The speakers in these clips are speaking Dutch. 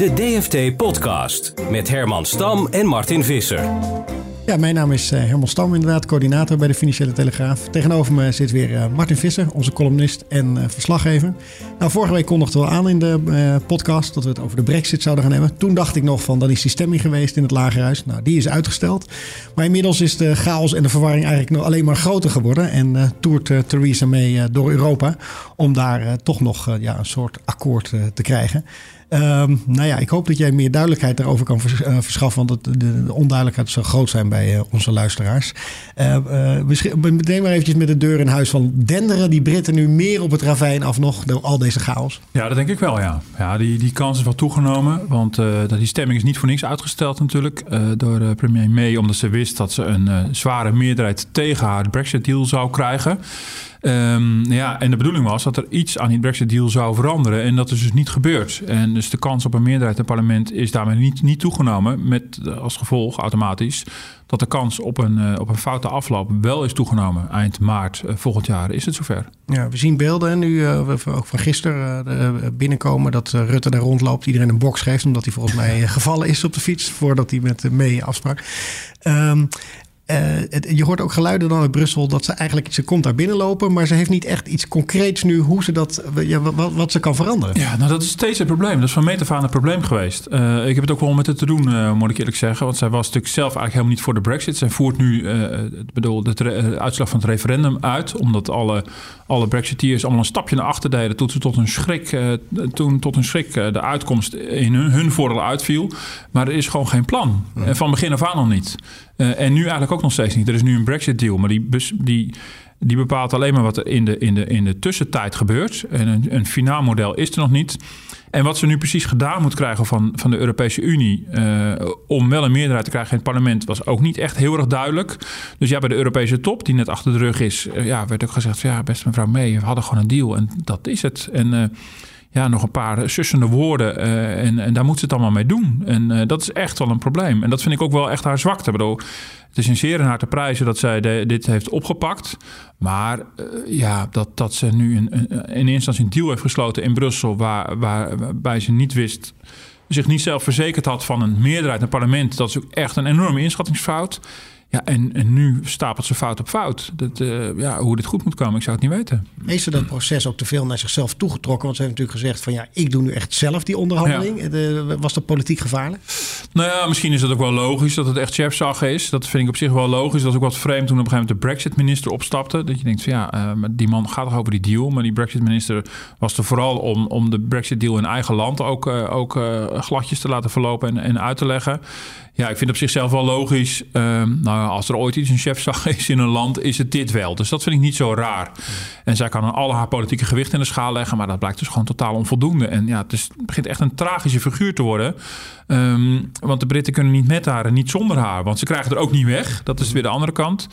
De DFT Podcast met Herman Stam en Martin Visser. Ja, mijn naam is uh, Herman Stam, inderdaad, coördinator bij de Financiële Telegraaf. Tegenover me zit weer uh, Martin Visser, onze columnist en uh, verslaggever. Nou, vorige week kondigden we aan in de podcast dat we het over de brexit zouden gaan hebben. Toen dacht ik nog van, dan is die stemming geweest in het Lagerhuis. Nou, die is uitgesteld. Maar inmiddels is de chaos en de verwarring eigenlijk nog alleen maar groter geworden. En toert Theresa May door Europa om daar toch nog ja, een soort akkoord te krijgen. Um, nou ja, ik hoop dat jij meer duidelijkheid daarover kan eh, verschaffen. Want de, de, onduidelijkheid zou groot zijn bij uh, onze luisteraars. Uh, meteen maar eventjes met de deur in huis van denderen die Britten nu meer op het ravijn af nog door al deze chaos? Ja, dat denk ik wel, ja. Ja, die, die kans is wel toegenomen. Want die stemming is niet voor niks uitgesteld natuurlijk door premier May. Omdat ze wist dat ze een zware meerderheid tegen haar Brexit-deal zou krijgen. Um, ja, en de bedoeling was dat er iets aan die Brexit-deal zou veranderen. En dat is dus niet gebeurd. En dus de kans op een meerderheid in het parlement is daarmee niet, niet toegenomen. Met als gevolg automatisch dat de kans op een, uh, op een foute afloop wel is toegenomen. Eind maart uh, volgend jaar is het zover. Ja, we zien beelden nu, ook van gisteren binnenkomen, dat Rutte daar rondloopt. Iedereen een box geeft, omdat hij volgens mij gevallen is op de fiets voordat hij met mee afsprak. Um, uh, je hoort ook geluiden dan uit Brussel dat ze eigenlijk, ze komt daar binnenlopen, maar ze heeft niet echt iets concreets nu hoe ze dat, ja, wat, wat, ze kan veranderen. Ja, nou dat is steeds het probleem. Dat is van meet af aan het probleem geweest. Uh, ik heb het ook wel met het te doen, uh, moet ik eerlijk zeggen. Want zij was natuurlijk zelf eigenlijk helemaal niet voor de brexit. Zij voert nu, bedoel, de uitslag van het referendum uit, omdat alle, alle brexiteers allemaal een stapje naar achter deden, tot ze tot een schrik, toen tot een schrik de uitkomst in hun, hun voordeel uitviel. Maar er is gewoon geen plan. En van begin af aan nog niet. Uh, en nu eigenlijk ook nog steeds niet. Er is nu een Brexit-deal, maar die, die, die bepaalt alleen maar wat er in de, in de, in de tussentijd gebeurt. En een, een finaal model is er nog niet. En wat ze nu precies gedaan moet krijgen van, van de Europese Unie uh, om wel een meerderheid te krijgen in het parlement, was ook niet echt heel erg duidelijk. Dus ja, bij de Europese top, die net achter de rug is, uh, ja, werd ook gezegd: ja, beste mevrouw May, we hadden gewoon een deal en dat is het. En ja, nog een paar sussende woorden. Uh, en, en daar moet ze het allemaal mee doen. En uh, dat is echt wel een probleem. En dat vind ik ook wel echt haar zwakte. Ik bedoel, het is een zeer in haar te prijzen dat zij dit heeft opgepakt. Maar uh, ja, dat, dat ze nu in, in eerste instantie een deal heeft gesloten in Brussel... Waar, waar, waarbij ze niet wist zich niet zelf verzekerd had van een meerderheid in het parlement. Dat is ook echt een enorme inschattingsfout. Ja, en, en nu stapelt ze fout op fout. Dat, uh, ja, hoe dit goed moet komen, ik zou het niet weten. Heeft ze dat proces ook te veel naar zichzelf toegetrokken? Want ze heeft natuurlijk gezegd van ja, ik doe nu echt zelf die onderhandeling. Ja. De, was dat politiek gevaarlijk? Nou ja, misschien is het ook wel logisch dat het echt chefzag is. Dat vind ik op zich wel logisch. Dat is ook wat vreemd toen op een gegeven moment de Brexit-minister opstapte. Dat je denkt van ja, uh, die man gaat toch over die deal. Maar die Brexit-minister was er vooral om, om de Brexit-deal in eigen land ook, uh, ook gladjes te laten verlopen en, en uit te leggen. Ja, ik vind op zichzelf wel logisch. Um, nou, als er ooit iets een chefzag is in een land, is het dit wel. Dus dat vind ik niet zo raar. En zij kan al haar politieke gewicht in de schaal leggen, maar dat blijkt dus gewoon totaal onvoldoende. En ja, het, begint echt een tragische figuur te worden. Um, want de Britten kunnen niet met haar en niet zonder haar. Want ze krijgen er ook niet weg. Dat is weer de andere kant.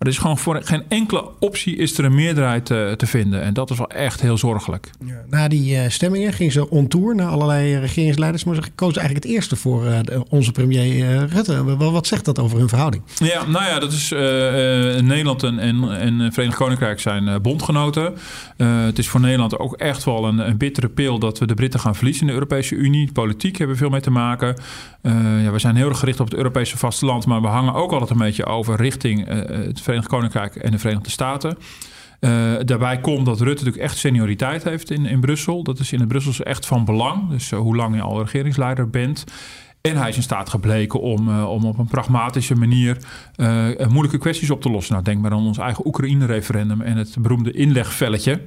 Maar er is gewoon voor geen enkele optie is er een meerderheid uh, te vinden. En dat is wel echt heel zorgelijk. Ja, na die uh, stemmingen ging ze on tour naar allerlei regeringsleiders. Maar ze koos eigenlijk het eerste voor uh, onze premier Rutte. Wat, wat, zegt dat over hun verhouding? Ja, nou ja, dat is Nederland en, en, en Verenigd Koninkrijk zijn bondgenoten. het is voor Nederland ook echt wel een, een, bittere pil dat we de Britten gaan verliezen in de Europese Unie. Politiek hebben we veel mee te maken. ja, we zijn heel erg gericht op het Europese vasteland. Maar we hangen ook altijd een beetje over richting het Verenigd Koninkrijk en de Verenigde Staten. Uh, daarbij komt dat Rutte natuurlijk echt senioriteit heeft in, in Brussel. Dat is in het Brusselse echt van belang. Dus uh, hoe lang je al regeringsleider bent. En hij is in staat gebleken om, uh, om op een pragmatische manier moeilijke kwesties op te lossen. Nou, denk maar aan ons eigen Oekraïne-referendum en het beroemde inlegvelletje.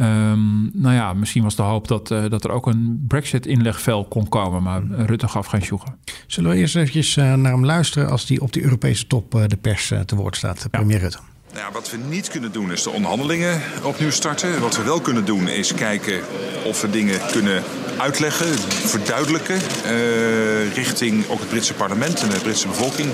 Um, nou ja, misschien was de hoop dat, uh, dat er ook een Brexit-inlegvel kon komen, maar Rutte gaf geen sjoegen. Zullen we eerst eventjes uh, naar hem luisteren als hij op de Europese top uh, de pers te woord staat, premier Rutte? Nou ja, wat we niet kunnen doen is de onderhandelingen opnieuw starten. Wat we wel kunnen doen is kijken of we dingen kunnen uitleggen, verduidelijken. Uh, richting ook het Britse parlement en de Britse bevolking.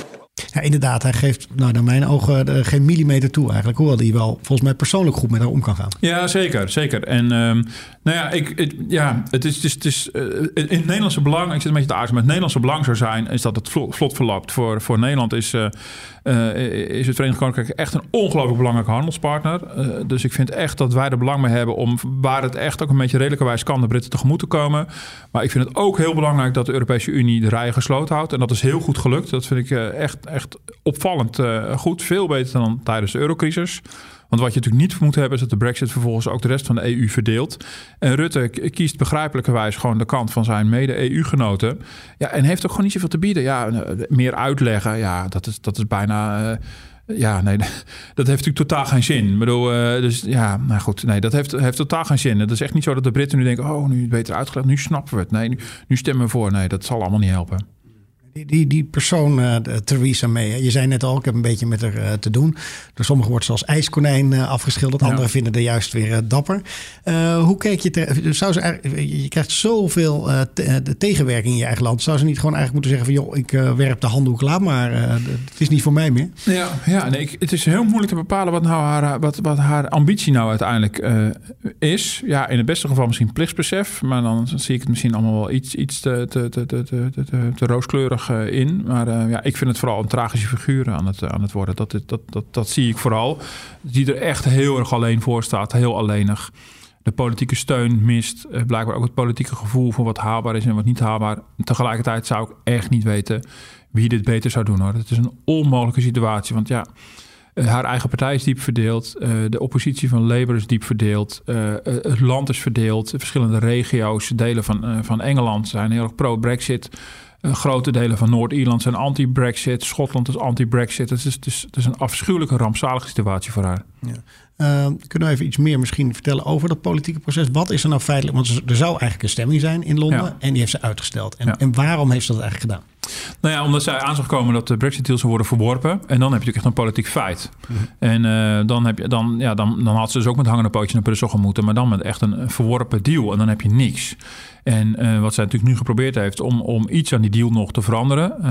Ja, inderdaad, hij geeft nou, naar mijn ogen uh, geen millimeter toe eigenlijk. Hoewel hij wel volgens mij persoonlijk goed met haar om kan gaan. Ja, zeker. zeker. En um, nou ja, ik, het, ja, het is, het is, het is uh, in het Nederlandse belang, ik zit een beetje te aarzelen, maar het Nederlandse belang zou zijn, is dat het vlot, vlot verlapt. Voor, voor Nederland is, uh, is het Verenigd Koninkrijk echt een ongelooflijk belangrijke handelspartner. dus ik vind echt dat wij er belang mee hebben om, waar het echt ook een beetje redelijkerwijs kan, de Britten tegemoet te komen. Maar ik vind het ook heel belangrijk dat de Europese Unie de rijen gesloten houdt. En dat is heel goed gelukt. Dat vind ik echt, echt opvallend goed. Veel beter dan tijdens de eurocrisis. Want wat je natuurlijk niet moet hebben, is dat de Brexit vervolgens ook de rest van de EU verdeelt. En Rutte kiest begrijpelijkerwijs gewoon de kant van zijn mede-EU-genoten. Ja, en heeft ook gewoon niet zoveel te bieden. Ja, eh, meer uitleggen, ja, dat is, dat is bijna. Uh, ja, nee, dat heeft natuurlijk totaal geen zin. Ik uh, dus ja, nou goed, nee, dat heeft, heeft totaal geen zin. Het is echt niet zo dat de Britten nu denken: oh, nu beter uitgelegd, nu snappen we het. Nee, nu, nu stemmen we voor. Nee, dat zal allemaal niet helpen. Die, die, persoon, uh, Theresa May, je zei net al, ik heb een beetje met haar uh, te doen. Door sommigen wordt ze als ijskonijn uh, afgeschilderd. Ja. Anderen vinden er juist weer dapper. hoe keek je zou ze Je krijgt zoveel te, de tegenwerking in je eigen land. Zou ze niet gewoon eigenlijk moeten zeggen van... joh, ik werp de handdoek, laat maar. het is niet voor mij meer. Ja, ja nee, ik, het is heel moeilijk te bepalen wat, nou haar, wat, wat haar ambitie nou uiteindelijk is. Ja, in het beste geval misschien plichtsbesef. Maar dan zie ik het misschien allemaal wel iets, iets te, te, te, te rooskleurig uh, in. Maar uh, ja, ik vind het vooral een tragische figuur aan het, aan het worden. Dat, dat, dat, dat zie ik vooral. Die er echt heel erg alleen voor staat. Heel alleenig. De politieke steun mist. Uh, blijkbaar ook het politieke gevoel voor wat haalbaar is en wat niet haalbaar. Tegelijkertijd zou ik echt niet weten wie dit beter zou doen. Hoor. Het is een onmogelijke situatie. Want ja, haar eigen partij is diep verdeeld. de oppositie van Labour is diep verdeeld. het land is verdeeld. Verschillende regio's, delen van, van Engeland zijn heel erg pro-Brexit. Uh, grote delen van Noord-Ierland zijn anti-Brexit. Schotland is anti-Brexit. Het is, is, het is een afschuwelijke, rampzalige situatie voor haar. Ja. Uh, kunnen we even iets meer misschien vertellen over dat politieke proces? Wat is er nou feitelijk? Want er zou eigenlijk een stemming zijn in Londen ja. en die heeft ze uitgesteld. En, ja. en waarom heeft ze dat eigenlijk gedaan? Nou ja, omdat zij aan komen dat de Brexit-deal zou worden verworpen. En dan heb je natuurlijk echt een politiek feit. Mm -hmm. En uh, dan, heb je, dan, ja, dan, dan had ze dus ook met hangende pootjes naar Brussel moeten. Maar dan met echt een verworpen deal. En dan heb je niks. En uh, wat zij natuurlijk nu geprobeerd heeft om, om iets aan die deal nog te veranderen. Uh,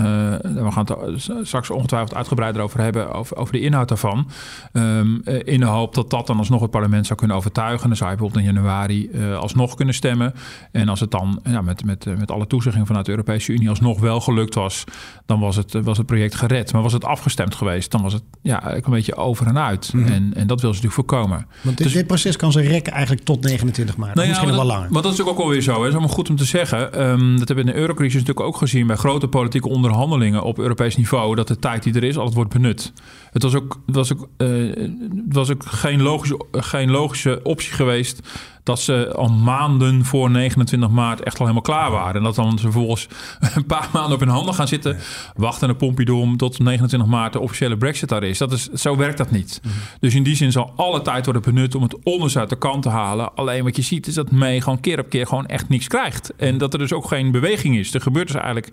we gaan het straks ongetwijfeld uitgebreider over hebben, over, over de inhoud daarvan. Um, uh, in de hoop dat dat dan alsnog het parlement zou kunnen overtuigen. Dan zou je bijvoorbeeld in januari alsnog kunnen stemmen. En als het dan ja, met, met, met alle toezeggingen vanuit de Europese Unie alsnog wel gelukt was, dan was het, was het project gered. Maar was het afgestemd geweest, dan was het ja, een beetje over en uit. Mm -hmm. en, en dat wil ze natuurlijk voorkomen. Want dit, dus, dit proces kan ze rekken eigenlijk tot 29 maart. Nou ja, misschien nog wel langer. Maar dat is natuurlijk ook alweer zo. Hè maar goed om te zeggen. Um, dat hebben we in de eurocrisis natuurlijk ook gezien bij grote politieke onderhandelingen op Europees niveau. Dat de tijd die er is altijd wordt benut. Het was ook, was ook, uh, was ook geen, logische, geen logische optie geweest dat ze al maanden voor 29 maart echt al helemaal klaar waren. En dat dan ze vervolgens een paar maanden op hun handen gaan zitten. Ja. Wachten naar Pompidou tot 29 maart de officiële Brexit daar is. Dat is zo werkt dat niet. Mm -hmm. Dus in die zin zal alle tijd worden benut om het onderzoek uit de kant te halen. Alleen wat je ziet is dat mee gewoon keer op keer gewoon echt niks krijgt. En dat er dus ook geen beweging is. Er gebeurt dus eigenlijk...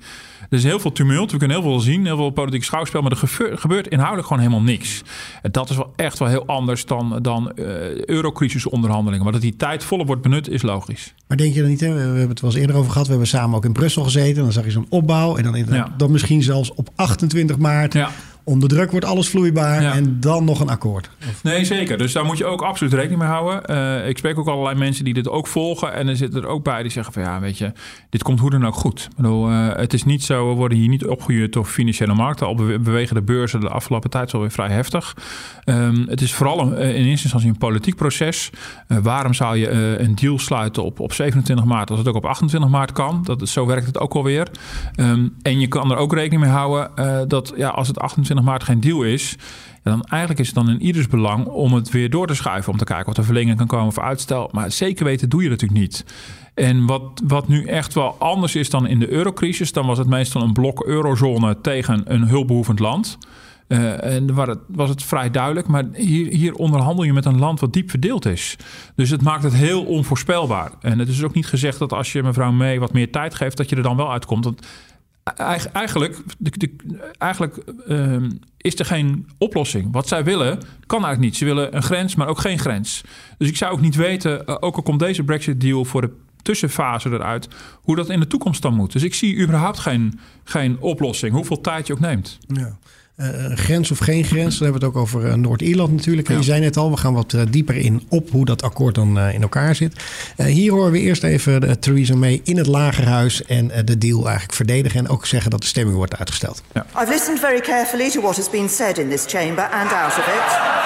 Er is heel veel tumult. We kunnen heel veel zien. Heel veel politiek schouwspel. Maar er gebeurt inhoudelijk gewoon helemaal niks. En dat is wel echt wel heel anders dan, dan uh, eurocrisisonderhandelingen. Maar dat die tijd volop wordt benut, is logisch. Maar denk je dan niet, hè? we hebben het wel eens eerder over gehad. We hebben samen ook in Brussel gezeten. Dan zag je zo'n opbouw. En dan, ja. dan misschien zelfs op 28 maart... Ja onder druk wordt alles vloeibaar ja. en dan nog een akkoord. Of... Nee, zeker. Dus daar moet je ook absoluut rekening mee houden. Uh, ik spreek ook allerlei mensen die dit ook volgen. En er zitten er ook bij die zeggen van ja, weet je, dit komt hoe dan ook goed. Ik bedoel, uh, het is niet zo, we worden hier niet opgehuurd door financiële markten. Al bewegen de beurzen de afgelopen tijd alweer vrij heftig. Um, het is vooral een, in eerste instantie een politiek proces. Uh, waarom zou je een deal sluiten op, op 27 maart als het ook op 28 maart kan? Dat, zo werkt het ook alweer. Um, en je kan er ook rekening mee houden dat ja, als het 28 28 maart geen deal is, dan eigenlijk is het dan in ieders belang om het weer door te schuiven. Om te kijken of er verlenging kan komen of uitstel. Maar zeker weten doe je natuurlijk niet. En wat, wat nu echt wel anders is dan in de eurocrisis, dan was het meestal een blok eurozone tegen een hulpbehoevend land. Uh, en waar het, was het vrij duidelijk. Maar hier, hier onderhandel je met een land wat diep verdeeld is. Dus het maakt het heel onvoorspelbaar. En het is ook niet gezegd dat als je mevrouw May wat meer tijd geeft, dat je er dan wel uitkomt. Want eigenlijk, de, eigenlijk ehm, is er geen oplossing. Wat zij willen, kan eigenlijk niet. Ze willen een grens, maar ook geen grens. Dus ik zou ook niet weten, uh, ook al komt deze Brexit-deal voor de tussenfase eruit, hoe dat in de toekomst dan moet. Dus ik zie überhaupt geen, geen oplossing, hoeveel tijd je ook neemt. Ja. Uh, grens of geen grens, dan hebben we het ook over uh, Noord-Ierland natuurlijk. En je zei net al, we gaan wat uh, dieper in op hoe dat akkoord dan in elkaar zit. hier horen we eerst even Theresa May in het lagerhuis en de deal eigenlijk verdedigen en ook zeggen dat de stemming wordt uitgesteld. Ja. I've listened very carefully to what has been said in this chamber and out of it.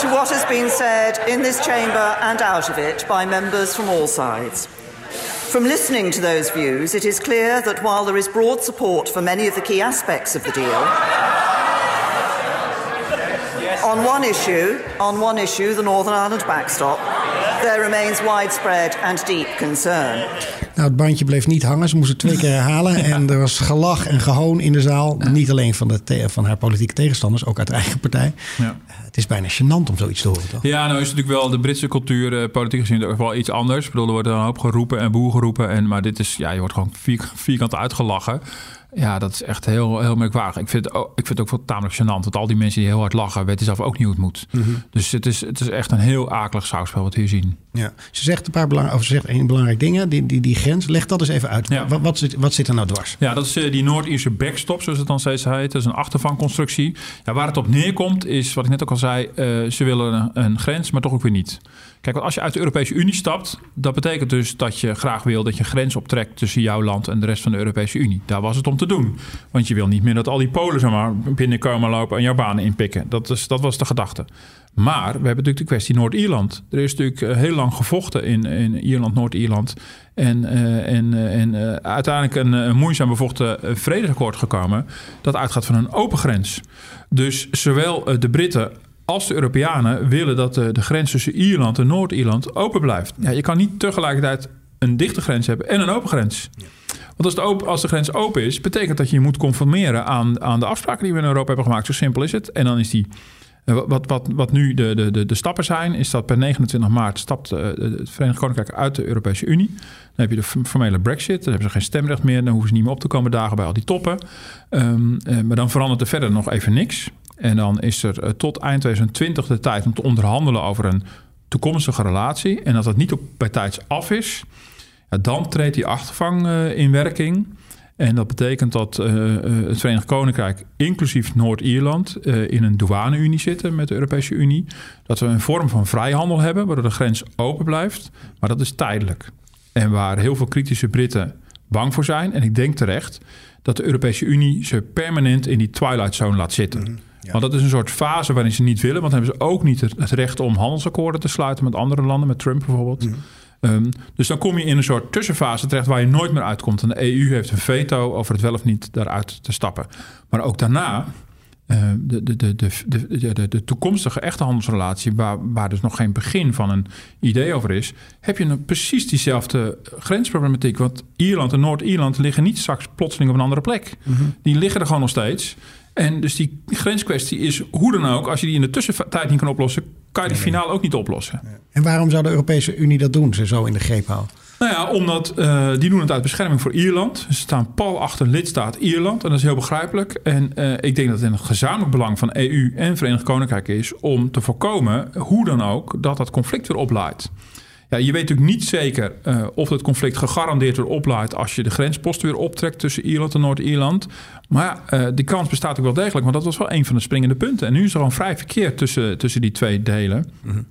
to what has been said in this chamber and out of it by members from all sides. From listening to those views, it is clear that while there is broad support for many of the key aspects of the deal, on one issue, on one issue, the Northern Ireland backstop, there remains widespread and deep concern. Nou, het bandje bleef niet hangen. Ze moesten twee keer herhalen. En er was gelach en gehoon in de zaal. Niet alleen van, de van haar politieke tegenstanders, ook uit de eigen partij. Ja. Het is bijna gênant om zoiets te horen, toch? Ja, nou is het natuurlijk wel de Britse cultuur, uh, politiek gezien, ook wel iets anders. Ik bedoel, er wordt een hoop geroepen en boer geroepen. En, maar dit is, ja, je wordt gewoon vier, vierkant uitgelachen. Ja, dat is echt heel, heel merkwaardig. Ik vind, het ook, ik vind het ook wel tamelijk gênant. Want al die mensen die heel hard lachen, weten zelf ook niet hoe het moet. Mhm. Dus het is, het is echt een heel akelig schouwspel wat we hier zien. Ja. Ze zegt een paar belang, of ze zegt één belangrijk ding. Die, die, die grens, leg dat eens even uit. Ja. Wat, wat, zit, wat zit er nou dwars? Ja, dat is uh, die Noord-Ierse backstop, zoals het dan steeds heet. Dat is een achtervangconstructie. Ja, waar het op neerkomt is, wat ik net ook al zei... Uh, ze willen een, een grens, maar toch ook weer niet. Kijk, want als je uit de Europese Unie stapt, dat betekent dus dat je graag wil dat je grens optrekt tussen jouw land en de rest van de Europese Unie. Daar was het om te doen. Want je wil niet meer dat al die Polen zomaar binnenkomen lopen en jouw banen inpikken. Dat, is, dat was de gedachte. Maar we hebben natuurlijk de kwestie Noord-Ierland. Er is natuurlijk eh, heel lang gevochten in, in Ierland, Noord-Ierland. En, uh, en, uh, en uiteindelijk een, een moeizaam bevochten vredesakkoord gekomen. Dat uitgaat van een open grens. Dus zowel de Britten als de Europeanen willen dat de, de grens tussen Ierland en Noord-Ierland open blijft. Ja, je kan niet tegelijkertijd een dichte grens hebben en een open grens. Want als de, open, als de grens open is, betekent dat je je moet conformeren aan, aan de afspraken die we in Europa hebben gemaakt. Zo simpel is het. En dan is die. Eh, wat, wat, wat nu de, de, de, stappen zijn, is dat per 29 maart stapt uh, het Verenigd Koninkrijk uit de Europese Unie. Dan heb je de formele Brexit. Dan hebben ze geen stemrecht meer. Dan hoeven ze niet meer op te komen dagen bij al die toppen. Um, uh, maar dan verandert er verder nog even niks. En dan is er uh, tot eind 2020 de tijd om te onderhandelen over een toekomstige relatie. En als dat niet op bij af is, dan treedt die achtervang uh, in werking. En dat betekent dat uh, het Verenigd Koninkrijk, inclusief Noord-Ierland, in een douane-unie zitten met de Europese Unie. Dat we een vorm van vrijhandel hebben, waardoor de grens open blijft. Maar dat is tijdelijk. En waar heel veel kritische Britten bang voor zijn, en ik denk terecht, dat de Europese Unie ze permanent in die twilight zone laat zitten. Mm. Ja. Want dat is een soort fase waarin ze niet willen. Want dan hebben ze ook niet het recht om handelsakkoorden te sluiten met andere landen, met Trump bijvoorbeeld. Mm. Um, dus dan kom je in een soort tussenfase terecht waar je nooit meer uitkomt. En de EU heeft een veto over het wel of niet daaruit te stappen. Maar ook daarna, uh, de, de, de, de, de, de, toekomstige echte handelsrelatie, waar, waar dus nog geen begin van een idee over is, heb je een, precies diezelfde grensproblematiek. Want Ierland en Noord-Ierland liggen niet straks plotseling op een andere plek. Mm -hmm. Die liggen er gewoon nog steeds. En dus die grenskwestie is hoe dan ook, als je die in de tussentijd niet kan oplossen, kan je die finaal ook niet oplossen. En waarom zou de Europese Unie dat doen, ze zo in de greep houden? Nou ja, omdat uh, die doen het uit bescherming voor Ierland. Ze staan pal achter lidstaat Ierland en dat is heel begrijpelijk. En uh, ik denk dat het in het gezamenlijk belang van EU en Verenigd Koninkrijk is om te voorkomen, hoe dan ook, dat dat conflict weer oplaait. Ja, je weet natuurlijk niet zeker uh, of het conflict gegarandeerd weer oplaait als je de grensposten weer optrekt tussen Ierland en Noord-Ierland. Maar uh, die kans bestaat ook wel degelijk, want dat was wel een van de springende punten. En nu is er gewoon vrij verkeer tussen, tussen die twee delen. Mm -hmm.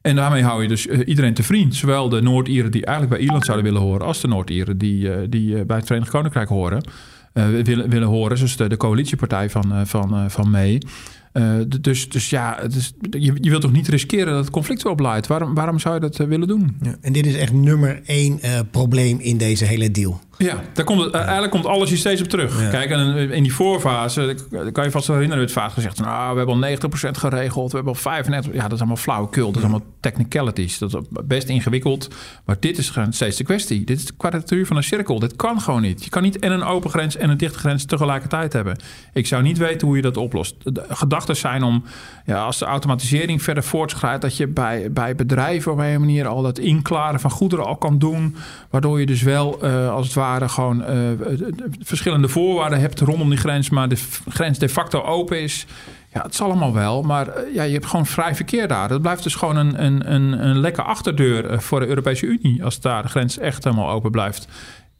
En daarmee hou je dus uh, iedereen te vriend. Zowel de Noord-Ieren die eigenlijk bij Ierland zouden willen horen, als de Noord-Ieren die, die bij het Verenigd Koninkrijk horen. willen, willen horen, dus de, de coalitiepartij van, van, van May. Uh, dus, dus ja, is, je, je wilt toch niet riskeren dat het conflict oplaait? Waarom, waarom zou je dat uh, willen doen? Ja, en dit is echt nummer één uh, probleem in deze hele deal. Ja, daar komt het, eigenlijk komt alles hier steeds op terug. Ja. Kijk, en in die voorfase, kan je vast wel herinneren, het vaak gezegd, nou, we hebben al 90% geregeld, we hebben al 35%. Ja, dat is allemaal flauwekul, dat is allemaal technicalities. Dat is best ingewikkeld, maar dit is steeds de kwestie. Dit is de kwadratuur van een cirkel. Dit kan gewoon niet. Je kan niet en een open grens en een dichte grens tegelijkertijd hebben. Ik zou niet weten hoe je dat oplost. De gedachte gedachten zijn om, ja, als de automatisering verder voortschrijdt, dat je bij, bij bedrijven op een manier al dat inklaren van goederen al kan doen. Waardoor je dus wel uh, als het ware gewoon uh, verschillende voorwaarden hebt rondom die grens, maar de grens de facto open is. Ja, het is allemaal wel, maar ja, je hebt gewoon vrij verkeer daar. Dat blijft dus gewoon een, een, een, een achterdeur voor de Europese Unie als daar de grens echt helemaal open blijft.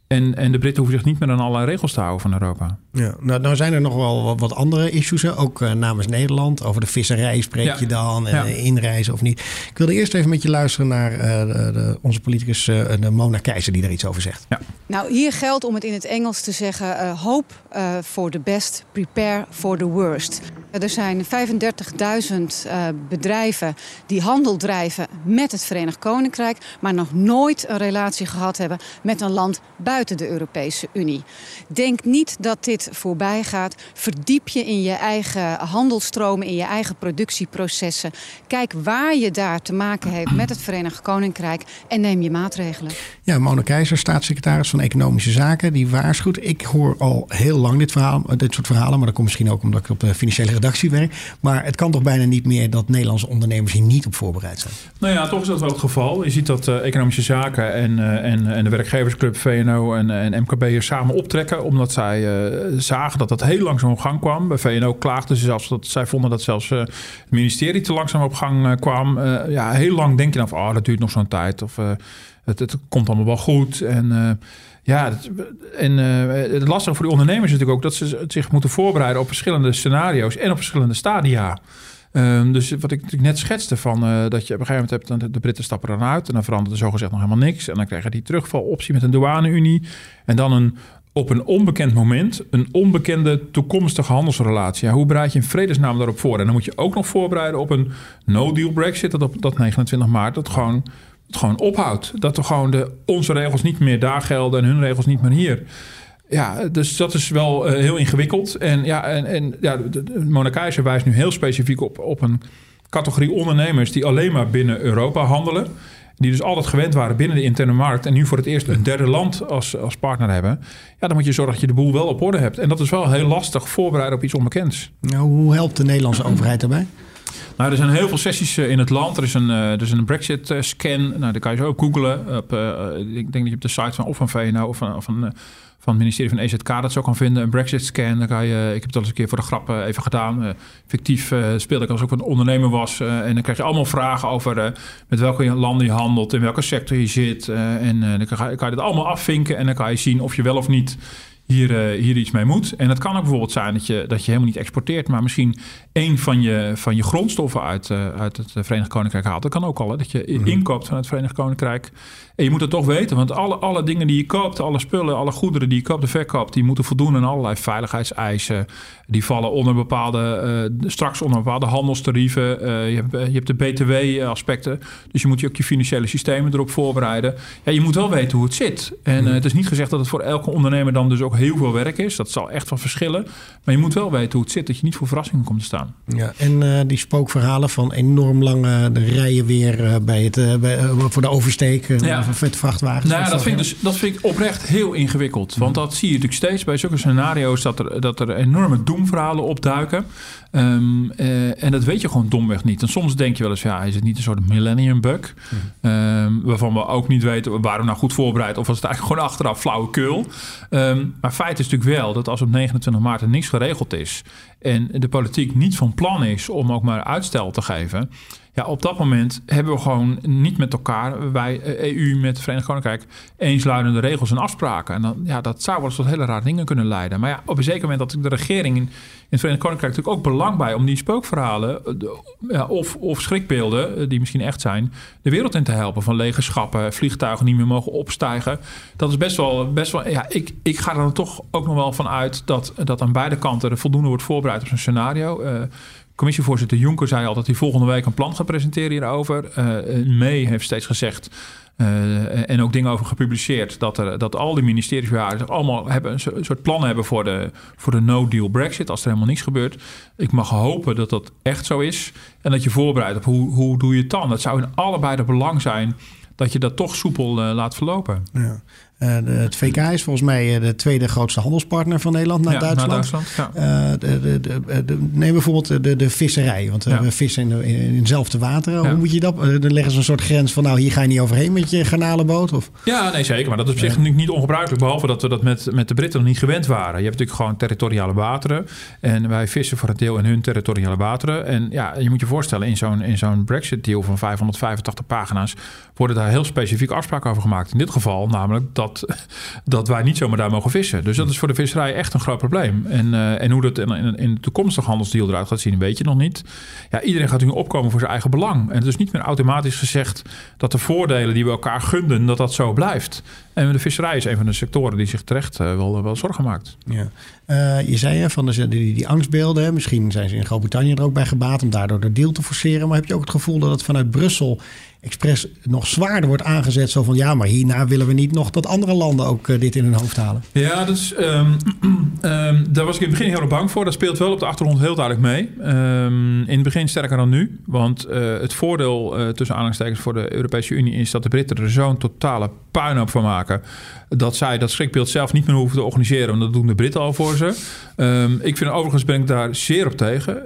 En, en de Britten hoeven zich niet meer aan alle regels te houden van Europa. Ja, nou, nou zijn er nog wel wat andere issues, ook uh, namens Nederland. Over de visserij spreek je dan, en ja. inreizen of niet. Ik wilde eerst even met je luisteren naar uh, de, de, onze politicus uh, de Mona Keizer, die daar iets over zegt. Ja. Nou, hier geldt om het in het Engels te zeggen: hope for the best, prepare for the worst. Er zijn 35.000 bedrijven die handel drijven met het Verenigd Koninkrijk, maar nog nooit een relatie gehad hebben met een land buiten de Europese Unie. Denk niet dat dit voorbij gaat. Verdiep je in je eigen handelstromen, in je eigen productieprocessen. Kijk waar je daar te maken heeft met het Verenigd Koninkrijk en neem je maatregelen. Ja, Mona Keizer, staatssecretaris van Economische Zaken, die waarschuwt. Ik hoor al heel lang dit, verhaal, dit soort verhalen, maar dat komt misschien ook omdat ik op de financiële redactie werk. Maar het kan toch bijna niet meer dat Nederlandse ondernemers hier niet op voorbereid zijn? Nou ja, toch is dat wel het geval. Je ziet dat uh, Economische Zaken en, uh, en, en de werkgeversclub VNO en, en MKB hier samen optrekken, omdat zij uh, zagen dat dat heel langzaam op gang kwam. Bij VNO klaagden ze zelfs dat zij vonden dat zelfs uh, het ministerie te langzaam op gang kwam. Ja, heel lang denk je dan van, oh, dat duurt nog zo'n tijd. Of het, het, komt allemaal wel goed. En ja, en het lastige voor de ondernemers is natuurlijk ook dat ze zich moeten voorbereiden op verschillende scenario's en op verschillende stadia. Um, dus wat ik net schetste van uh, dat je op een gegeven moment hebt, dan de Britten stappen dan uit en dan verandert er zogezegd nog helemaal niks. En dan krijg je die terugvaloptie met een douane-unie. En dan een op een onbekend moment een onbekende toekomstige handelsrelatie. Hoe bereid je in vredesnaam daarop voor? En dan moet je ook nog voorbereiden op een no-deal Brexit, dat op dat 29 maart dat gewoon, het gewoon ophoudt. Dat er gewoon de, onze regels niet meer daar gelden en hun regels niet meer hier. Ja, dus dat is wel uh, heel ingewikkeld. En ja, en, en ja, Mona Keizer wijst nu heel specifiek op, op een categorie ondernemers die alleen maar binnen Europa handelen. Die dus altijd gewend waren binnen de interne markt. En nu voor het eerst een derde land als, als partner hebben. Ja, dan moet je zorgen dat je de boel wel op orde hebt. En dat is wel heel lastig voorbereiden op iets onbekends. Nou, hoe helpt de Nederlandse overheid daarbij? Nou, er zijn heel veel sessies in het land. Er is een, er is een Brexit-scan. Nou, daar kan je zo ook googlen. Op, uh, ik denk dat je op de site van of van VNO of van, of van van het ministerie van EZK dat zo kan vinden. Een Brexit-scan, dan je, ik heb het al eens een keer voor de grap even gedaan. Uh, fictief uh, speelde ik als ik een ondernemer was. Uh, en dan krijg je allemaal vragen over met welke landen je handelt, in welke sector je zit. en dan kan je, kan je dat allemaal afvinken en dan kan je zien of je wel of niet hier, uh, hier iets mee moet. En het kan ook bijvoorbeeld zijn dat je, dat je helemaal niet exporteert, maar misschien één van je, van je grondstoffen uit, uh, uit het Verenigd Koninkrijk haalt. Dat kan ook al, hè? dat je mm -hmm. inkoopt van het Verenigd Koninkrijk. En je moet het toch weten, want alle, alle dingen die je koopt, alle spullen, alle goederen die je koopt en verkoopt, die moeten voldoen aan allerlei veiligheidseisen. Die vallen onder bepaalde, uh, straks onder bepaalde handelstarieven. je, hebt, je hebt de BTW-aspecten, dus je moet je ook je financiële systemen erop voorbereiden. Ja, je moet wel weten hoe het zit. En -hmm. het is niet gezegd dat het voor elke ondernemer dan dus ook heel veel werk is. Dat zal echt van verschillen. Maar je moet wel weten hoe het zit, dat je niet voor verrassingen komt te staan. Ja, en uh, die spookverhalen van enorm lange de rijen weer uh, bij het, bij, voor de oversteek ja. van vet vrachtwagens. Nou ja, dat vind, ik dus, dat vind ik oprecht heel ingewikkeld. Want dat zie je natuurlijk steeds bij zulke scenario's dat er, dat er enorme doemverhalen opduiken. Um, uh, en dat weet je gewoon domweg niet. En soms denk je wel eens, ja, is het niet een soort millennium bug? Mm. Um, waarvan we ook niet weten, waren we nou goed voorbereid? Of was het eigenlijk gewoon achteraf flauwekul? Um, maar feit is natuurlijk wel dat als op 29 maart er niks geregeld is... en de politiek niet van plan is om ook maar uitstel te geven... Ja, op dat moment hebben we gewoon niet met elkaar, wij EU met het Verenigd Koninkrijk, eensluidende regels en afspraken. En dan, ja, dat zou wel eens tot hele rare dingen kunnen leiden. Maar ja, op een zeker moment dat de regering in, in het Verenigd Koninkrijk natuurlijk ook belang bij om die spookverhalen de, ja, of, of schrikbeelden, die misschien echt zijn, de wereld in te helpen. Van lege schappen, vliegtuigen niet meer mogen opstijgen. Dat is best wel, best wel ja, ik, ik ga er dan toch ook nog wel van uit dat, dat aan beide kanten er voldoende wordt voorbereid op zo'n scenario. Commissievoorzitter Jonker zei al dat hij volgende week een plan gaat presenteren hierover. Uh, heeft steeds gezegd uh, en ook dingen over gepubliceerd dat, er, dat al die ministeries allemaal hebben een soort plan hebben voor de, voor de no-deal Brexit als er helemaal niets gebeurt. Ik mag hopen dat dat echt zo is en dat je voorbereidt op hoe, hoe doe je het dan. Dat zou in allebei de belang zijn dat je dat toch soepel laat verlopen. Ja. Uh, de, het VK is volgens mij de tweede grootste handelspartner van Nederland naar Duitsland. Duitsland ja. de, de, neem bijvoorbeeld de, de visserij, want we vissen in, in, in hetzelfde water. Hoe moet je dat? Dan leggen ze een soort grens van, nou hier ga je niet overheen met je garnalenboot? Of? Ja, nee zeker. Maar dat is op zich niet ongebruikelijk, behalve dat we dat met, met de Britten nog niet gewend waren. Je hebt natuurlijk gewoon territoriale wateren en wij vissen voor een deel in hun territoriale wateren. En ja, je moet je voorstellen, in zo'n, in zo'n Brexit-deal van 585 pagina's worden daar heel specifiek afspraken over gemaakt. In dit geval namelijk dat, dat wij niet zomaar daar mogen vissen. Dus dat is voor de visserij echt een groot probleem. En, uh, en hoe dat in, in, in de toekomstige handelsdeal eruit gaat zien, weet je nog niet. Ja, iedereen gaat nu opkomen voor zijn eigen belang. En het is niet meer automatisch gezegd dat de voordelen die we elkaar gunden, dat dat zo blijft. En de visserij is een van de sectoren die zich terecht uh, wel, wel zorgen maakt. Ja. Uh, je zei van de, die, die angstbeelden, misschien zijn ze in Groot-Brittannië er ook bij gebaat om daardoor de deal te forceren. Maar heb je ook het gevoel dat het vanuit Brussel expres nog zwaarder wordt aangezet. Zo van ja, maar hierna willen we niet nog dat andere landen ook uh, dit in hun hoofd halen. Ja, dus um, um, daar was ik in het begin heel bang voor. Dat speelt wel op de achtergrond heel duidelijk mee. Um, in het begin sterker dan nu. Want uh, het voordeel tussen aanhalingstekens voor de Europese Unie is dat de Britten er zo'n totale puinhoop van maken. Dat zij dat schrikbeeld zelf niet meer hoeven te organiseren. Want dat doen de Britten al voor ze. ik vind overigens ben ik daar zeer op tegen.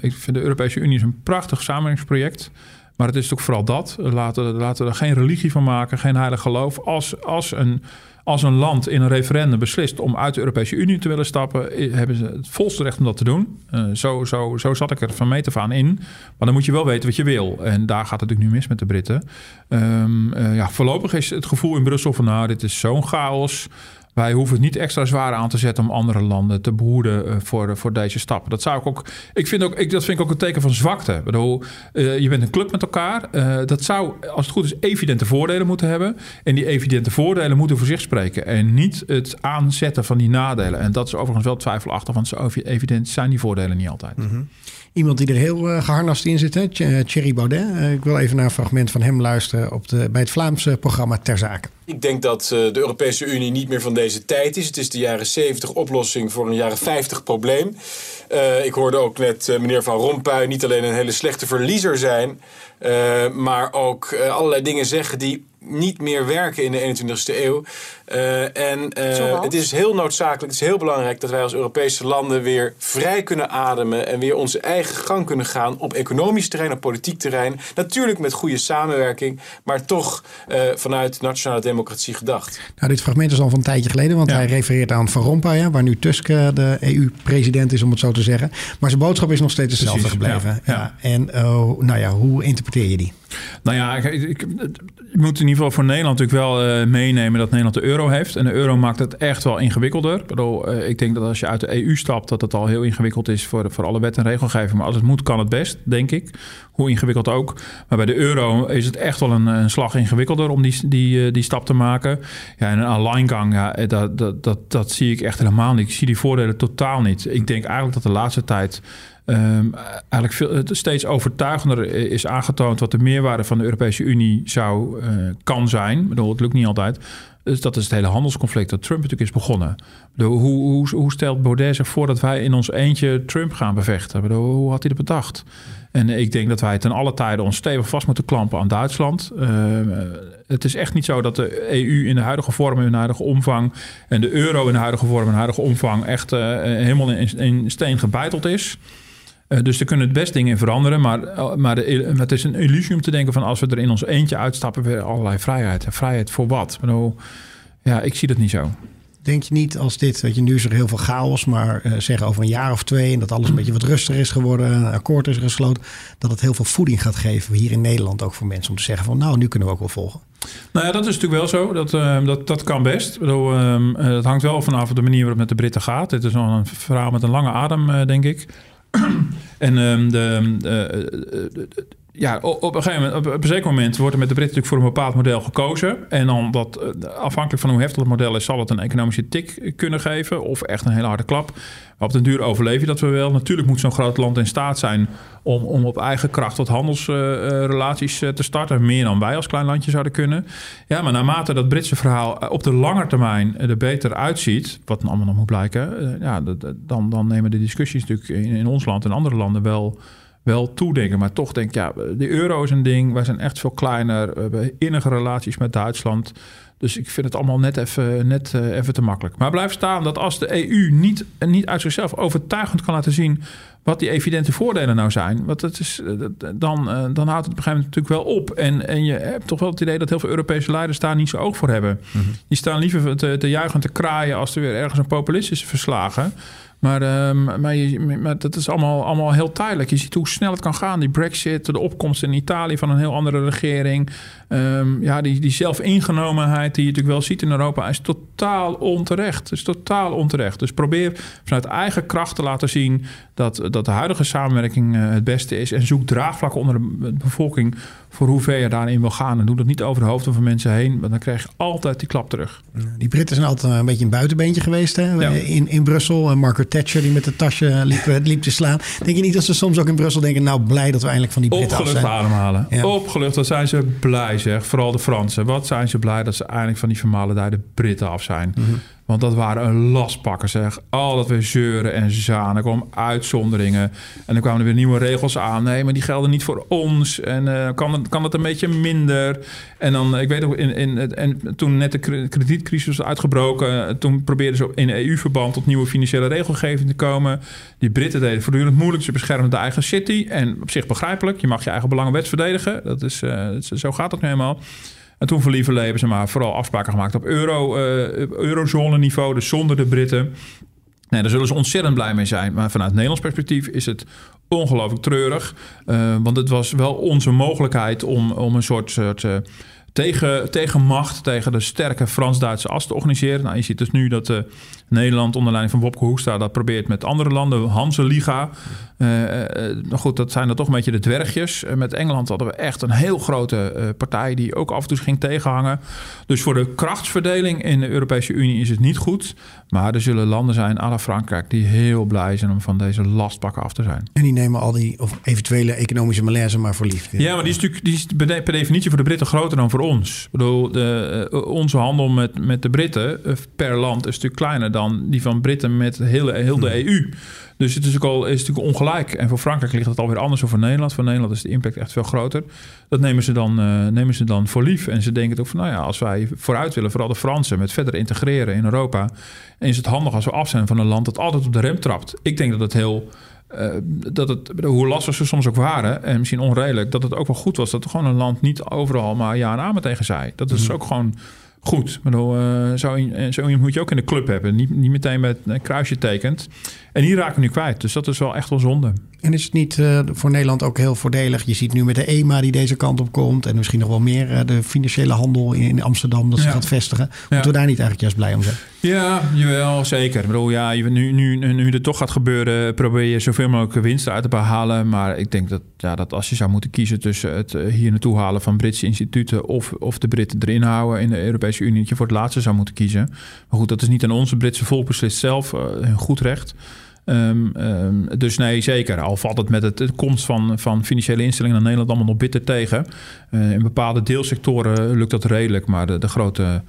ik vind de Europese Unie is een prachtig samenwerkingsproject. Maar het is toch vooral dat. Laten, laten we er geen religie van maken, geen heilig geloof. Als, als, een, als een land in een referendum beslist om uit de Europese Unie te willen stappen, hebben ze het volste recht om dat te doen. Uh, zo, zo, zo zat ik er van meet af aan in. Maar dan moet je wel weten wat je wil. En daar gaat het natuurlijk nu mis met de Britten. Um, uh, ja, voorlopig is het gevoel in Brussel van nou, dit is zo'n chaos. Wij hoeven het niet extra zwaar aan te zetten om andere landen te behoeden uh, voor, voor deze stappen. Dat zou ik ook. Ik vind ook, ik, dat vind ik ook een teken van zwakte. Bedoel, uh, je bent een club met elkaar. Uh, dat zou, als het goed is, evidente voordelen moeten hebben. En die evidente voordelen moeten voor zich spreken. En niet het aanzetten van die nadelen. En dat is overigens wel twijfelachtig, want zo evident zijn die voordelen niet altijd. -hmm. Iemand die er heel uh, geharnast in zit, hè? Thierry Baudet. Ik wil even naar een fragment van hem luisteren op de, bij het Vlaamse programma Ter Zake. Ik denk dat uh, de Europese Unie niet meer van deze tijd is. Het is de jaren 70 oplossing voor een jaren 50 probleem. ik hoorde ook net meneer Van Rompuy niet alleen een hele slechte verliezer zijn, maar ook allerlei dingen zeggen die niet meer werken in de 21ste eeuw. En het is heel noodzakelijk, het is heel belangrijk dat wij als Europese landen weer vrij kunnen ademen en weer onze eigen gang kunnen gaan op economisch terrein, op politiek terrein. Natuurlijk met goede samenwerking, maar toch vanuit nationale democratie gedacht. Nou, dit fragment is al van een tijdje geleden, want ja. hij refereert aan Van Rompuy, waar nu Tusk de EU-president is, om het zo te zeggen. Maar zijn boodschap is nog steeds hetzelfde Precies, gebleven. Ja, ja. En nou ja, hoe interpreteer je die? Nou ja, ik, ik, moet in ieder geval voor Nederland natuurlijk wel uh, meenemen dat Nederland de euro heeft. En de euro maakt het echt wel ingewikkelder. Ik, bedoel, uh, ik denk dat als je uit de EU stapt, dat het al heel ingewikkeld is voor, voor alle wet en regelgeving. Maar als het moet, kan het best, denk ik. Hoe ingewikkeld ook. Maar bij de euro is het echt wel een, een slag ingewikkelder om die, die, uh, die stap te maken. Ja, en een alleingang, ja, dat, dat, dat, dat zie ik echt helemaal niet. Ik zie die voordelen totaal niet. Ik denk eigenlijk dat de laatste tijd um, eigenlijk veel, steeds overtuigender is aangetoond wat de meerwaarde van de Europese Unie zou uh, kan zijn. Ik bedoel, het lukt niet altijd. Dus dat is het hele handelsconflict dat Trump natuurlijk is begonnen. Hoe, hoe, hoe, stelt Baudet zich voor dat wij in ons eentje Trump gaan bevechten? Hoe had hij dat bedacht? En ik denk dat wij ten alle tijden ons stevig vast moeten klampen aan Duitsland. Uh, het is echt niet zo dat de EU in de huidige vorm, in de huidige omvang... en de euro in de huidige vorm, in de huidige omvang... echt uh, helemaal in, in steen gebeiteld is... Uh, dus er kunnen het best dingen in veranderen. Maar, maar, de, het is een illusie om te denken van als we er in ons eentje uitstappen, weer allerlei vrijheid. En vrijheid voor wat? Ik bedoel, ja, ik zie dat niet zo. Denk je niet als dit, dat je nu is er heel veel chaos, maar uh, zeg over een jaar of twee en dat alles een beetje wat rustiger is geworden, een akkoord is gesloten, dat het heel veel voeding gaat geven hier in Nederland ook voor mensen om te zeggen van nou, nu kunnen we ook wel volgen. Nou ja, dat is natuurlijk wel zo. Dat, uh, dat, dat kan best. Bedoel, uh, het hangt wel vanaf de manier waarop het met de Britten gaat. Dit is nog een verhaal met een lange adem, denk ik. En um, de, de, ja, op een gegeven moment, op een zeker moment wordt er met de Britten natuurlijk voor een bepaald model gekozen. En dan dat, afhankelijk van hoe heftig het model is, zal het een economische tik kunnen geven. Of echt een hele harde klap. Maar op den duur overleef je dat we wel. Natuurlijk moet zo'n groot land in staat zijn om, om op eigen kracht tot handelsrelaties uh, te starten. Meer dan wij als klein landje zouden kunnen. Ja, maar naarmate dat Britse verhaal op de lange termijn er beter uitziet, wat allemaal nog moet blijken, ja, dan, dan nemen de discussies natuurlijk in ons land en andere landen wel wel toedenken. Maar toch denk ik, ja, de euro is een ding. Wij zijn echt veel kleiner. We hebben innige relaties met Duitsland. Dus ik vind het allemaal net even, net, uh, even te makkelijk. Maar blijf staan dat als de EU niet, niet uit zichzelf overtuigend kan laten zien wat die evidente voordelen nou zijn. Want dat is, dan, uh, dan houdt het op een gegeven moment natuurlijk wel op. En, en je hebt toch wel het idee dat heel veel Europese leiders daar niet zo oog voor hebben. Mm -hmm. Die staan liever te, te juichen en te kraaien als er weer ergens een populist is verslagen. Maar, um, maar, je, maar, dat is allemaal, allemaal heel tijdelijk. Je ziet hoe snel het kan gaan. Die brexit, de opkomst in Italië van een heel andere regering. Um, ja, die, die zelfingenomenheid die je natuurlijk wel ziet in Europa... is totaal onterecht. is totaal onterecht. Dus probeer vanuit eigen kracht te laten zien... dat, dat de huidige samenwerking uh, het beste is. En zoek draagvlak onder de bevolking... voor hoe ver je daarin wil gaan. En doe dat niet over de hoofden van mensen heen... want dan krijg je altijd die klap terug. Die Britten zijn altijd een beetje een buitenbeentje geweest hè? Ja. in, in Brussel. Margaret Thatcher die met de tasje liep, liep, te slaan. Denk je niet dat ze soms ook in Brussel denken... nou, blij dat we eindelijk van die Britten Opgelucht af zijn? ademhalen. Ja. Opgelucht, dat zijn ze blij zeg. Vooral de Fransen. Wat zijn ze blij dat ze eindelijk van die vermalendijde Britten af zijn. Mhm. Want dat waren een lastpakker, zeg. Al dat weer zeuren en zanen. Er kwamen uitzonderingen. En dan kwamen er weer nieuwe regels aan. Nee, maar die gelden niet voor ons. En uh, kan, het, kan het een beetje minder? En dan, ik weet ook, in, in, en toen net de kredietcrisis was uitgebroken... toen probeerden ze in EU-verband tot nieuwe financiële regelgeving te komen. Die Britten deden voortdurend moeilijk. Ze beschermen de eigen city. En op zich begrijpelijk. Je mag je eigen belangen wets verdedigen. Dat is, zo gaat het nu helemaal. En toen verlieven leven ze maar vooral afspraken gemaakt op euro, uh, eurozone niveau, dus zonder de Britten. Nee, daar zullen ze ontzettend blij mee zijn. Maar vanuit Nederlands perspectief is het ongelooflijk treurig. Uh, want het was wel onze mogelijkheid om, om een soort, soort uh, tegen, tegenmacht tegen de sterke Frans-Duitse as te organiseren. Nou, je ziet dus nu dat uh, Nederland onder leiding van Wopke Hoekstra dat probeert met andere landen. Hanse Liga. Uh, uh, goed, dat zijn dan toch een beetje de dwergjes. met Engeland hadden we echt een heel grote partij die ook af en toe ging tegenhangen. Dus voor de krachtsverdeling in de Europese Unie is het niet goed. Maar er zullen landen zijn, à la Frankrijk, die heel blij zijn om van deze lastpakken af te zijn. En die nemen al die of eventuele economische malaise maar voor lief. Ja, maar die is natuurlijk die is per definitie voor de Britten groter dan voor ons. Ik bedoel, de, uh, onze handel met, met de Britten uh, per land is natuurlijk kleiner dan die van Britten met heel, heel de hmm. EU. Dus het is, ook al, is natuurlijk ongelijk. En voor Frankrijk ligt het alweer anders dan voor Nederland. Voor Nederland is de impact echt veel groter. Dat nemen ze dan, uh, nemen ze dan voor lief. En ze denken ook van, nou ja, als wij vooruit willen, vooral de Fransen, met verder integreren in Europa. Is het handig als we af zijn van een land dat altijd op de rem trapt. Ik denk dat het heel. Uh, dat het, hoe lastig ze soms ook waren, en misschien onredelijk, dat het ook wel goed was dat er gewoon een land niet overal maar ja en amen tegen zei. Dat is mm. ook gewoon goed. Ik bedoel, uh, zo, zo iemand moet je ook in de club hebben. Niet, niet meteen met een kruisje tekent. En die raken we nu kwijt. Dus dat is wel echt wel zonde. En is het niet uh, voor Nederland ook heel voordelig? Je ziet nu met de EMA die deze kant op komt. En misschien nog wel meer uh, de financiële handel in, in Amsterdam dat ze ja. gaat vestigen. Moeten ja. we daar niet eigenlijk juist blij om zijn? Ja, jawel, zeker. Ik bedoel, ja, nu, nu, nu het toch gaat gebeuren, probeer je zoveel mogelijk winst uit te behalen. Maar ik denk dat, ja, dat als je zou moeten kiezen tussen het hier naartoe halen van Britse instituten of, of de Britten erin houden in de Europese Unie, dat je voor het laatste zou moeten kiezen. Maar goed, dat is niet aan onze Britse volk beslist zelf. Uh, hun goed recht. Um, um, dus nee, zeker. Al valt het met het, de komst van, van financiële instellingen naar Nederland allemaal nog bitter tegen. Uh, in bepaalde deelsectoren lukt dat redelijk, maar de, de grote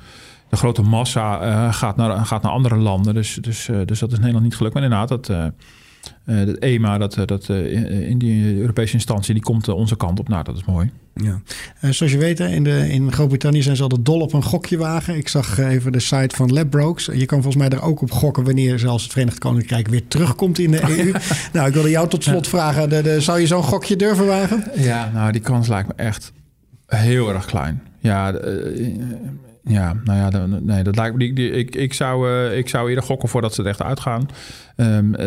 de grote massa uh, gaat, naar, gaat naar andere landen. Dus, dus, uh, dus dat is Nederland niet gelukt. Maar inderdaad, dat, uh, dat EMA, dat, dat, in die Europese instantie, die komt onze kant op. Nou, dat is mooi. Ja. zoals je weet, in, de, in Groot-Brittannië zijn ze altijd dol op een gokje wagen. Ik zag even de site van Ladbrokes. Je kan volgens mij er ook op gokken wanneer zelfs het Verenigd Koninkrijk weer terugkomt in de EU. nou, ik wilde jou tot slot vragen, de, de, zou je zo'n gokje durven wagen? Ja, nou, die kans lijkt me echt heel erg klein. Ja, ja, nou ja, nee, dat lijkt me. Die, ik, ik, zou, uh, ik zou eerder gokken voordat ze er echt uitgaan. Um, uh,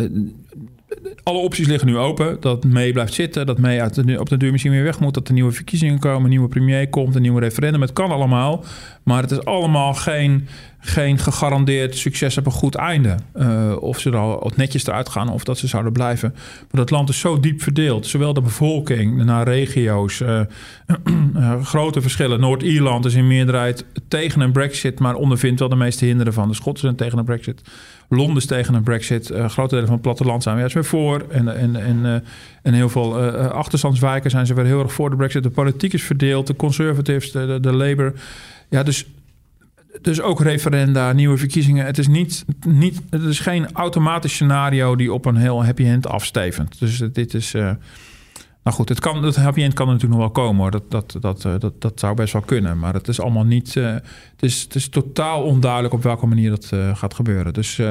alle opties liggen nu open. Dat mee blijft zitten, dat mee uit op de duur misschien weer weg moet, dat er nieuwe verkiezingen komen, een nieuwe premier komt, een nieuwe referendum. Het kan allemaal, maar het is allemaal geen, geen gegarandeerd succes op een goed einde. Uh, of ze er al netjes eruit gaan of dat ze zouden blijven. Maar dat land is zo diep verdeeld, zowel de bevolking naar regio's, uh, uh, grote verschillen. Noord-Ierland is in meerderheid tegen een Brexit, maar ondervindt wel de meeste hinderen van. De Schotten zijn tegen een Brexit. Londen is tegen een Brexit. Grote delen van het platteland zijn juist weer voor. En, en, en, en heel veel achterstandswijken zijn ze weer heel erg voor de Brexit. De politiek is verdeeld. De Conservatives, de, de Labour. Ja, dus, dus ook referenda, nieuwe verkiezingen. Het is, niet, niet, het is geen automatisch scenario die op een heel happy end afstevend. Dus dit is. Nou goed, het, kan, het happy end kan natuurlijk nog wel komen hoor. Dat, dat, dat, eh, dat, dat zou best wel kunnen. Maar het is allemaal niet. eh, het, is, het is totaal onduidelijk op welke manier dat gaat gebeuren. Dus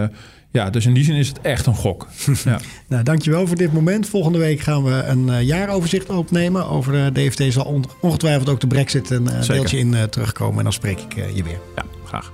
ja, dus in die zin is het echt een gok. ja. Nou, dankjewel voor dit moment. Volgende week gaan we een eh, jaaroverzicht opnemen. Over de DFT zal on- ongetwijfeld ook de brexit een eh, Zeker. deeltje in eh, terugkomen. En dan spreek ik eh, je weer. ja, graag.